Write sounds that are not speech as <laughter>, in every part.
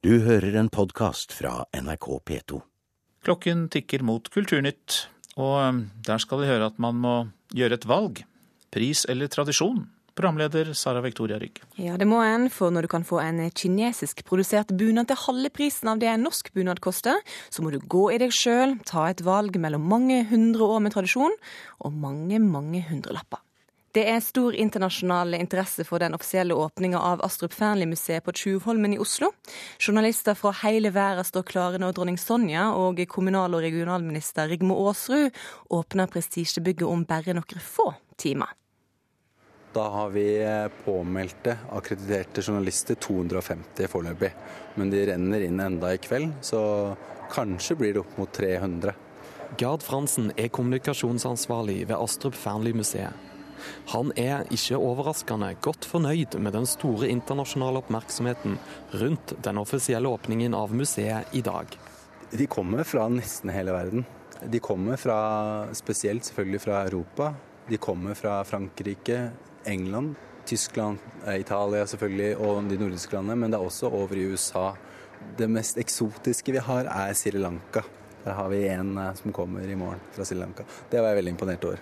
Du hører en podkast fra NRK P2. Klokken tikker mot Kulturnytt, og um, der skal vi høre at man må gjøre et valg. Pris eller tradisjon? Programleder Sara Victoria Rygg. Ja, det må en, for når du kan få en kinesisk produsert bunad til halve prisen av det en norsk bunad koster, så må du gå i deg sjøl, ta et valg mellom mange hundre år med tradisjon og mange, mange hundrelapper. Det er stor internasjonal interesse for den offisielle åpninga av Astrup Fearnley-museet på Tjuvholmen i Oslo. Journalister fra hele verden står klare når dronning Sonja og kommunal- og regionalminister Rigmor Aasrud åpner prestisjebygget om bare noen få timer. Da har vi påmeldte, akkrediterte journalister, 250 foreløpig. Men de renner inn enda i kveld, så kanskje blir det opp mot 300. Gard Fransen er kommunikasjonsansvarlig ved Astrup Fearnley-museet. Han er ikke overraskende godt fornøyd med den store internasjonale oppmerksomheten rundt den offisielle åpningen av museet i dag. De kommer fra nesten hele verden. De kommer fra, spesielt selvfølgelig fra Europa. De kommer fra Frankrike, England, Tyskland, Italia selvfølgelig, og de nordiske landene, men det er også over i USA. Det mest eksotiske vi har, er Sri Lanka. Der har vi en som kommer i morgen fra Sri Lanka. Det var jeg veldig imponert over.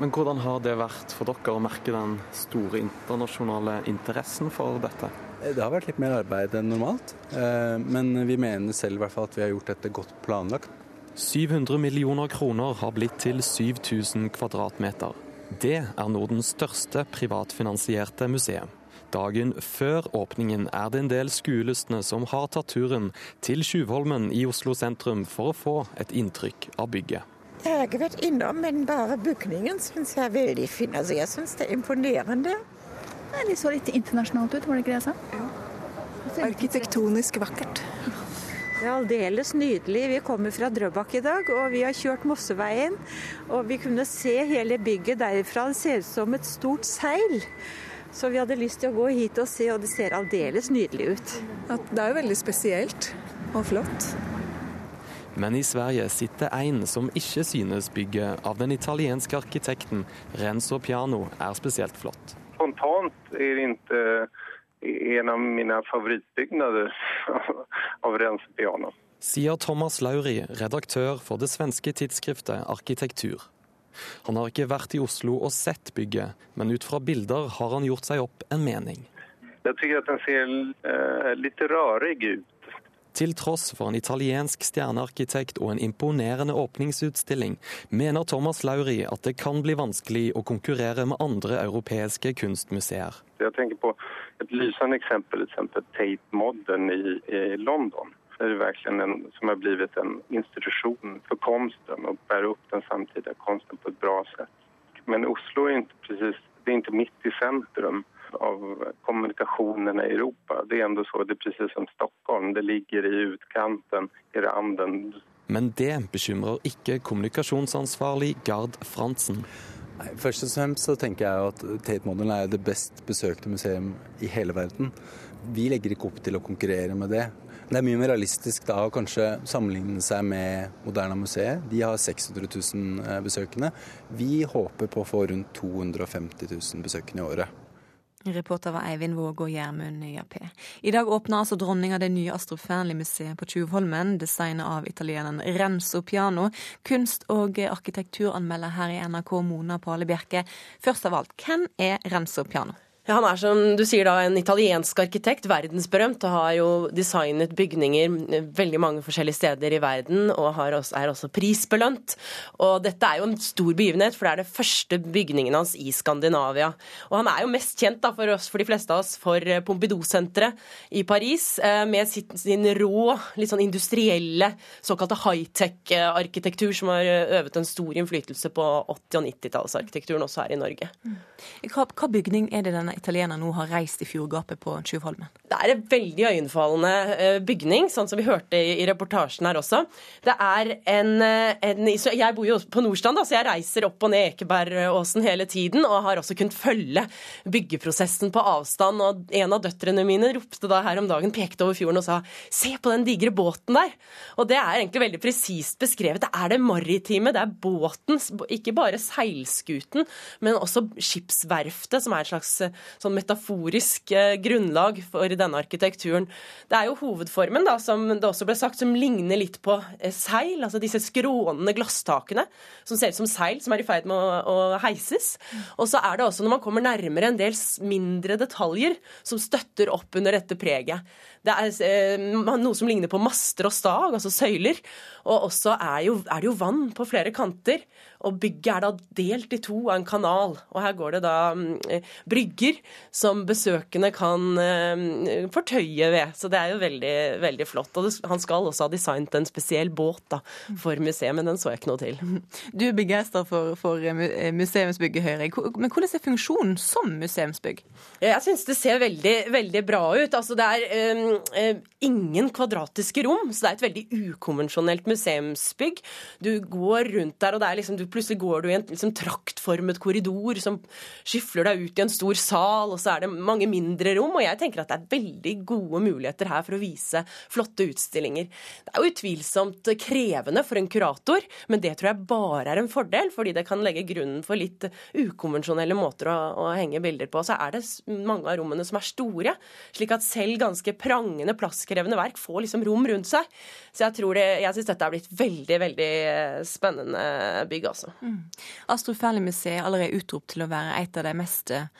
Men hvordan har det vært for dere å merke den store internasjonale interessen for dette? Det har vært litt mer arbeid enn normalt, men vi mener selv i hvert fall at vi har gjort dette godt planlagt. 700 millioner kroner har blitt til 7000 kvadratmeter. Det er Nordens største privatfinansierte museum. Dagen før åpningen er det en del skuelystne som har tatt turen til Tjuvholmen i Oslo sentrum for å få et inntrykk av bygget. Jeg har ikke vært innom, men bare bygningen syns jeg er veldig fin. Altså, jeg syns det er imponerende. Ja, de så litt internasjonalt ut, var det ikke det jeg sa? Ja. Arkitektonisk vakkert. Det er aldeles nydelig. Vi kommer fra Drøbak i dag, og vi har kjørt Mosseveien. Og vi kunne se hele bygget derifra. Det ser ut som et stort seil. Så vi hadde lyst til å gå hit og se, og det ser aldeles nydelig ut. Det er jo veldig spesielt og flott. Men i Sverige sitter en som ikke synes bygget av den italienske arkitekten Renzo Piano er spesielt flott. Spontant er det ikke en av mine favorittbygninger <laughs> av Renzo Piano. Sier Thomas Lauri, redaktør for det svenske tidsskriftet Arkitektur. Han har ikke vært i Oslo og sett bygget, men ut fra bilder har han gjort seg opp en mening. Jeg syns den ser uh, litt rarig ut. Til tross for en italiensk stjernearkitekt og en imponerende åpningsutstilling, mener Thomas Lauri at det kan bli vanskelig å konkurrere med andre europeiske kunstmuseer. Jeg tenker på et lysende eksempel, eksempel Tate Modern i, i London. Det verkligen en som har blitt en institusjon for konsten og bærer opp den samtidige konsten på et bra sett. Men Oslo er ikke, precis, det är inte midt i sentrum av kommunikationerna i Europa. Det er ändå så, det är precis som Stockholm, det ligger i utkanten, i randen. Men det bekymrer ikke kommunikasjonsansvarlig Gard Fransen. Nei, først og fremst så tenker jeg at Tate Modern er det best besøkte museum i hele verden. Vi legger ikke opp til å konkurrere med det. Det er mye mer realistisk da å kanskje sammenligne seg med Moderna museet. De har 600 000 besøkende. Vi håper på å få rundt 250 000 besøkende i året. Reporter var Eivind Våge og Gjermund J.P. I dag åpner altså dronninga det nye Astrup Fearnley-museet på Tjuvholmen, designet av italieneren Renzo Piano. Kunst- og arkitekturanmelder her i NRK, Mona Pale Bjerke. Først av alt, hvem er Renzo Piano? Ja, han er som du sier da en italiensk arkitekt, verdensberømt, og har jo designet bygninger veldig mange forskjellige steder i verden, og også, er også prisbelønt. Og dette er jo en stor begivenhet, for det er det første bygningen hans i Skandinavia. Og han er jo mest kjent da, for, oss, for de fleste av oss for Pompidou-senteret i Paris, med sin, sin rå, litt sånn industrielle, såkalte high-tech-arkitektur, som har øvet en stor innflytelse på 80- og 90-tallsarkitekturen også her i Norge. Hva, hva bygning er det denne italiener nå har reist i fjordgapet på Tjuvholmen? Det er en veldig øyenfallende bygning, sånn som vi hørte i reportasjen her også. Det er en, en Jeg bor jo på Nordstrand, så jeg reiser opp og ned Ekebergåsen hele tiden, og har også kunnet følge byggeprosessen på avstand. Og en av døtrene mine ropte da her om dagen, pekte over fjorden og sa 'se på den digre båten der'. Og det er egentlig veldig presist beskrevet. Det er det maritime, det er båten, ikke bare seilskuten, men også skipsverftet, som er en slags sånn metaforisk eh, grunnlag for denne arkitekturen. Det er jo hovedformen, da, som det også ble sagt, som ligner litt på eh, seil. Altså disse skrånende glasstakene som ser ut som seil som er i ferd med å, å heises. Og så er det også, når man kommer nærmere, en del mindre detaljer som støtter opp under dette preget. Det er eh, noe som ligner på master og stag, altså søyler. Og også er, jo, er, det jo vann på flere kanter. Og bygget er da delt i to av en kanal. Og her går det da eh, brygger som besøkende kan eh, fortøye ved. Så det er jo veldig, veldig flott. Og det, han skal også ha designet en spesiell båt da, for museet, men den så jeg ikke noe til. Du er begeistra for, for museumsbygget, Høyre. Men hvordan er funksjonen som museumsbygg? Jeg syns det ser veldig, veldig bra ut. Altså det er um, ingen kvadratiske rom, så det er et veldig ukonvensjonelt museumsbygg. Du går rundt der, og liksom, du, plutselig går du i en liksom, traktformet korridor som skyfler deg ut i en stor sal, og så er det mange mindre rom. Og jeg tenker at det er veldig gode muligheter her for å vise flotte utstillinger. Det er jo utvilsomt krevende for en kurator, men det tror jeg bare er en fordel, fordi det kan legge grunnen for litt ukonvensjonelle måter å, å henge bilder på. Så er det mange av rommene som er store, slik at selv ganske prangende, plasskrevende verk får liksom rom rundt seg. Så jeg tror det, jeg syns dette er blitt veldig, veldig eh, spennende bygg, altså. Mm. Astroferli-museet er allerede utropt til å være et av de mest eh,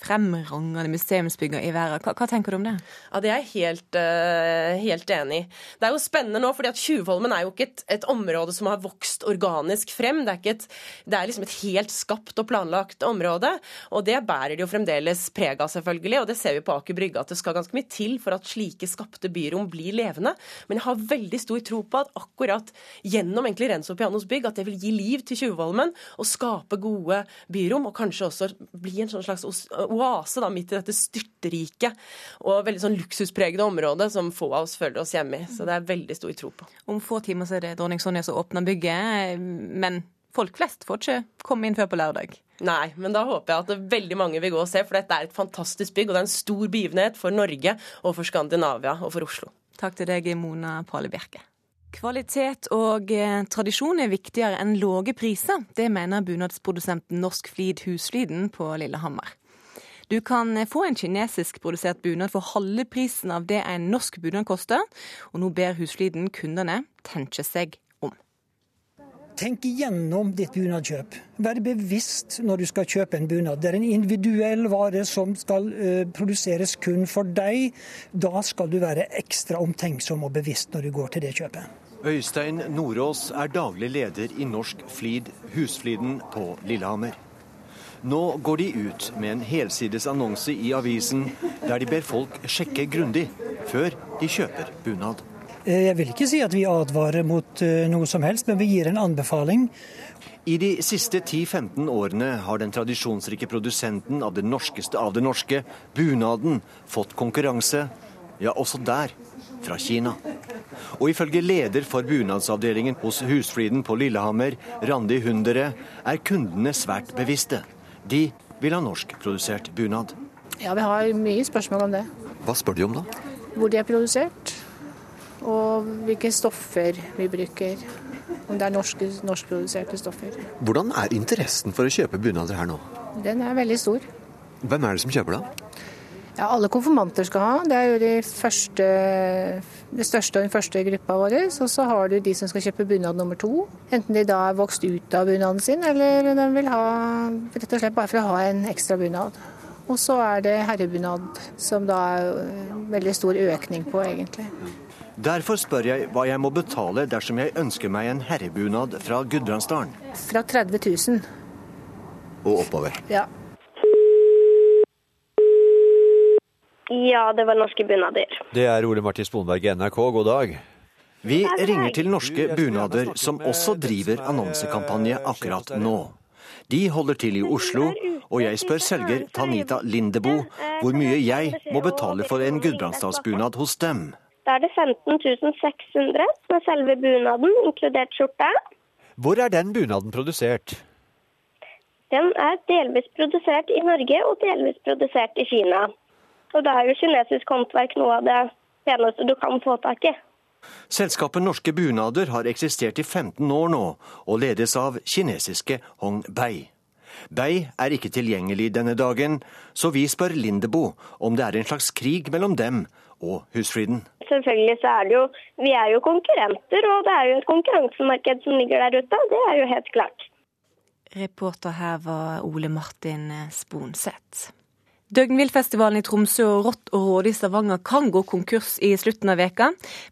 fremragende museumsbygger i verden. Hva, hva, tenker du om det? Ja, Det er jeg helt, uh, helt enig i. Det er jo spennende nå, fordi at Tjuvholmen er jo ikke et, et, område som har vokst organisk frem. Det er, et, det er, liksom et helt skapt og planlagt område. Og det bærer det jo fremdeles preg av, selvfølgelig. Og det ser vi på Aker Brygge, at det skal ganske mye til for at slike skapte byrom blir levende. Men jeg har veldig stor tro på at akkurat gjennom egentlig Renzo Pianos bygg, at det vil gi liv til Tjuvholmen og skape gode byrom, og kanskje også bli en sånn slags oase da, midt i dette styrteriket og veldig sånn luksuspregede området som få av oss føler oss hjemme i. Så det er veldig stor tro på. Om få timer så er det dronning Sonja som åpner bygget, men folk flest får ikke komme inn før på lørdag. Nei, men da håper jeg at veldig mange vil gå og se, for dette er et fantastisk bygg, og det er en stor begivenhet for Norge og for Skandinavia og for Oslo. Takk til deg, Mona Pale Bjerke. Kvalitet og eh, tradisjon er viktigere enn lave priser. Det mener bunadsprodusenten Norsk Flid Huslyden på Lillehammer. Du kan få en kinesisk produsert bunad for halve prisen av det en norsk bunad koster, og nå ber Husfliden kundene tenke seg om. Tenk igjennom ditt bunadkjøp. Vær bevisst når du skal kjøpe en bunad. Det er en individuell vare som skal uh, produseres kun for deg. Da skal du være ekstra omtenksom og bevisst når du går til det kjøpet. Øystein Nordås er daglig leder i Norsk Flid, Husfliden på Lillehammer. Nå går de ut med en helsides annonse i avisen der de ber folk sjekke grundig før de kjøper bunad. Eh, jeg vil ikke si at vi advarer mot eh, noe som helst, men vi gir en anbefaling. I de siste 10-15 årene har den tradisjonsrike produsenten av det norskeste av det norske, bunaden, fått konkurranse, ja også der, fra Kina. Og ifølge leder for bunadsavdelingen hos Husfliden på Lillehammer, Randi Hundere, er kundene svært bevisste. De vil ha norskprodusert bunad. Ja, vi har mye spørsmål om det. Hva spør de om da? Hvor de er produsert, og hvilke stoffer vi bruker. Om det er norske, norskproduserte stoffer. Hvordan er interessen for å kjøpe bunader her nå? Den er veldig stor. Hvem er det som kjøper da? Ja, Alle konfirmanter skal ha. Det er jo de første, det største og den første gruppa vår. Og så har du de som skal kjøpe bunad nummer to. Enten de da er vokst ut av bunaden sin, eller de vil ha rett og slett bare for å ha en ekstra bunad. Og så er det herrebunad, som da er veldig stor økning på, egentlig. Derfor spør jeg hva jeg må betale dersom jeg ønsker meg en herrebunad fra Gudbrandsdalen. Fra 30 000. Og oppover. Ja. Ja, det var norske bunader. Det er Ole Martin Sponberg i NRK, god dag. Vi ringer til Norske Bunader, som også driver annonsekampanje akkurat nå. De holder til i Oslo, og jeg spør selger Tanita Lindebo hvor mye jeg må betale for en gudbrandsdalsbunad hos dem. Da er det 15 600 med selve bunaden, inkludert skjorte. Hvor er den bunaden produsert? Den er delvis produsert i Norge og delvis produsert i Kina. Og da er jo kinesisk håndverk noe av det peneste du kan få tak i. Selskapet Norske Bunader har eksistert i 15 år nå, og ledes av kinesiske Hong Bei. Bei er ikke tilgjengelig denne dagen, så vi spør Lindebo om det er en slags krig mellom dem og husfriden. Selvfølgelig så er det jo Vi er jo konkurrenter, og det er jo et konkurransemarked som ligger der ute. Det er jo helt klart. Reporter her var Ole Martin Sponseth. Døgnvillfestivalen i Tromsø og Rått og Råde i Stavanger kan gå konkurs i slutten av veka.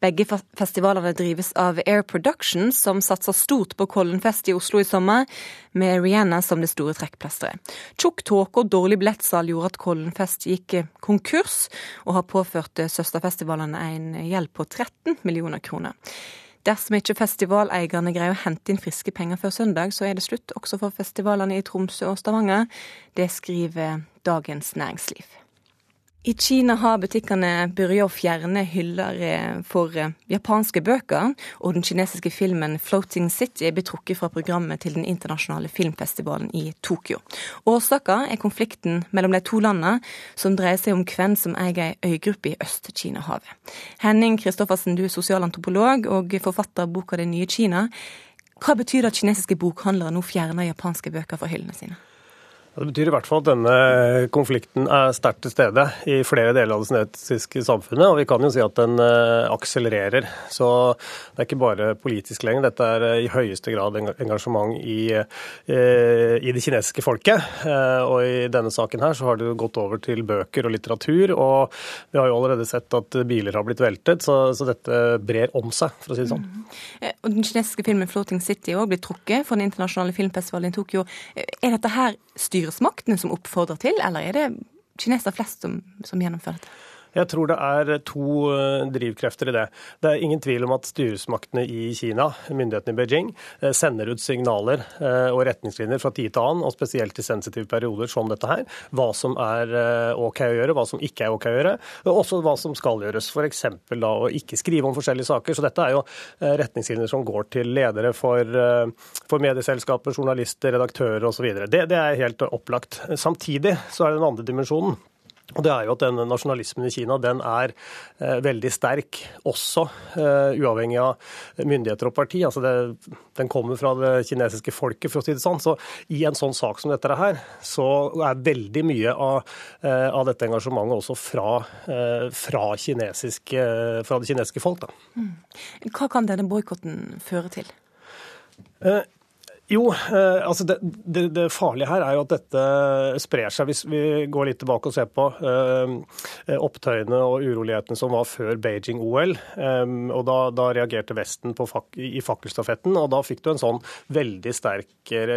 Begge festivalene drives av Air Production, som satser stort på Kollenfest i Oslo i sommer, med Rihanna som det store trekkplasteret. Tjukk tåke og dårlig billettsalg gjorde at Kollenfest gikk konkurs, og har påført søsterfestivalene en gjeld på 13 millioner kroner. Dersom ikke festivaleierne greier å hente inn friske penger før søndag, så er det slutt også for festivalene i Tromsø og Stavanger. Det skriver Dagens Næringsliv. I Kina har butikkene begynt å fjerne hyller eh, for eh, japanske bøker, og den kinesiske filmen 'Floating City' blir trukket fra programmet til den internasjonale filmfestivalen i Tokyo. Årsaken er konflikten mellom de to landene, som dreier seg om hvem som eier ei øygruppe i Øst-Kina-havet. Henning Kristoffersen, du er sosialantropolog og forfatter av boka 'Det nye Kina'. Hva betyr det at kinesiske bokhandlere nå fjerner japanske bøker fra hyllene sine? Det betyr i hvert fall at denne konflikten er sterkt til stede i flere deler av det kinesiske samfunnet. Og vi kan jo si at den eh, akselererer. Så det er ikke bare politisk lenger. Dette er eh, i høyeste grad engasjement i, eh, i det kinesiske folket. Og i denne saken her så har det gått over til bøker og litteratur. Og vi har jo allerede sett at biler har blitt veltet, så, så dette brer om seg, for å si det sånn. Mm. Og den kinesiske filmen 'Floating City' òg blir trukket for den internasjonale filmfestivalen i Tokyo. Er dette her styret styresmaktene som oppfordrer til, eller er det kinesere flest som, som gjennomfører dette? Jeg tror det er to eh, drivkrefter i det. Det er ingen tvil om at styresmaktene i Kina, myndighetene i Beijing, eh, sender ut signaler eh, og retningslinjer fra tid til annen, og spesielt i sensitive perioder som dette her, hva som er OK å gjøre, hva som ikke er OK å gjøre, og også hva som skal gjøres. F.eks. da å ikke skrive om forskjellige saker. Så dette er jo retningslinjer som går til ledere for, for medieselskaper, journalister, redaktører osv. Det, det er helt opplagt. Samtidig så er det den andre dimensjonen. Og det er jo at denne Nasjonalismen i Kina den er eh, veldig sterk, også eh, uavhengig av myndigheter og parti. Altså det, den kommer fra det kinesiske folket, for å si det sånn. Så i en sånn sak som dette her, så er veldig mye av, eh, av dette engasjementet også fra, eh, fra, kinesisk, eh, fra, det kinesiske folk. Da. Mm. Hva kan denne boikotten føre til? Eh, jo, eh, altså det, det, det, farlige her er jo at dette sprer seg. Hvis vi går litt tilbake og ser på eh, opptøyene og urolighetene som var før Beijing-OL. Eh, og da, da, reagerte Vesten fak, i fakkelstafetten, og da fikk du en sånn veldig sterk,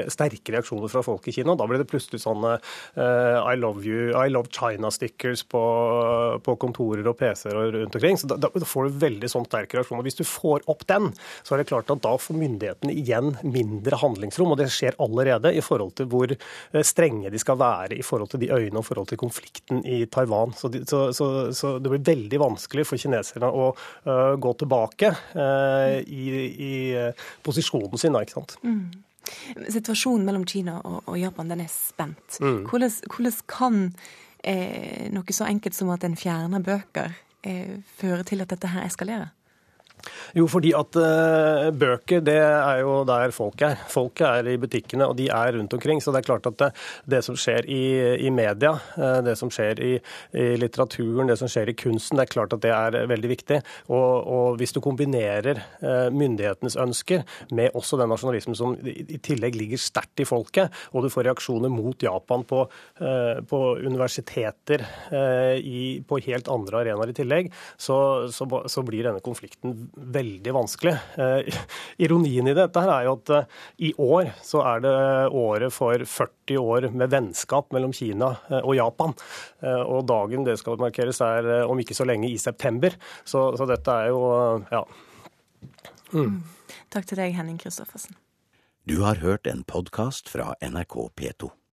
sterke reaksjoner fra folk i Kina. Da ble det plutselig sånne eh, I love you, I love China-stickers på, på, kontorer og PC-er og rundt omkring. Så da, da, får du veldig sånn sterk reaksjon. Og hvis du får opp den, så er det klart at da får myndighetene igjen mindre handling handlingsrom, og det skjer allerede i forhold til hvor eh, strenge de skal være i forhold til de øyene og forhold til konflikten i Taiwan. Så, de, så, så, så det blir veldig vanskelig for kineserne å uh, gå tilbake uh, i, i posisjonen sin. Da, ikke sant? Mm. Situasjonen mellom Kina og, og Japan den er spent. Mm. Hvordan, hvordan, kan eh, noe så enkelt som at en fjerner bøker, eh, føre til at dette her eskalerer? Jo, fordi at uh, bøker det er jo der folk er. Folket er i butikkene, og de er rundt omkring. Så det er klart at det, det som skjer i, i media, uh, det som skjer i, i, litteraturen, det som skjer i kunsten, det er klart at det er veldig viktig. Og, og hvis du kombinerer uh, myndighetenes ønsker med også den nasjonalismen som i tillegg ligger sterkt i folket, og du får reaksjoner mot Japan på, på universiteter i, på helt andre arenaer i tillegg, så, så, så blir denne konflikten veldig vanskelig. Eh, ironien i dette her er jo at eh, i år så er det året for 40 år med vennskap mellom Kina eh, og Japan. Og dagen det skal markeres er om ikke så lenge i september. Så, så dette er jo ja. Mm. Takk til deg, Henning Christoffersen. Du har hørt en podkast fra NRK P2.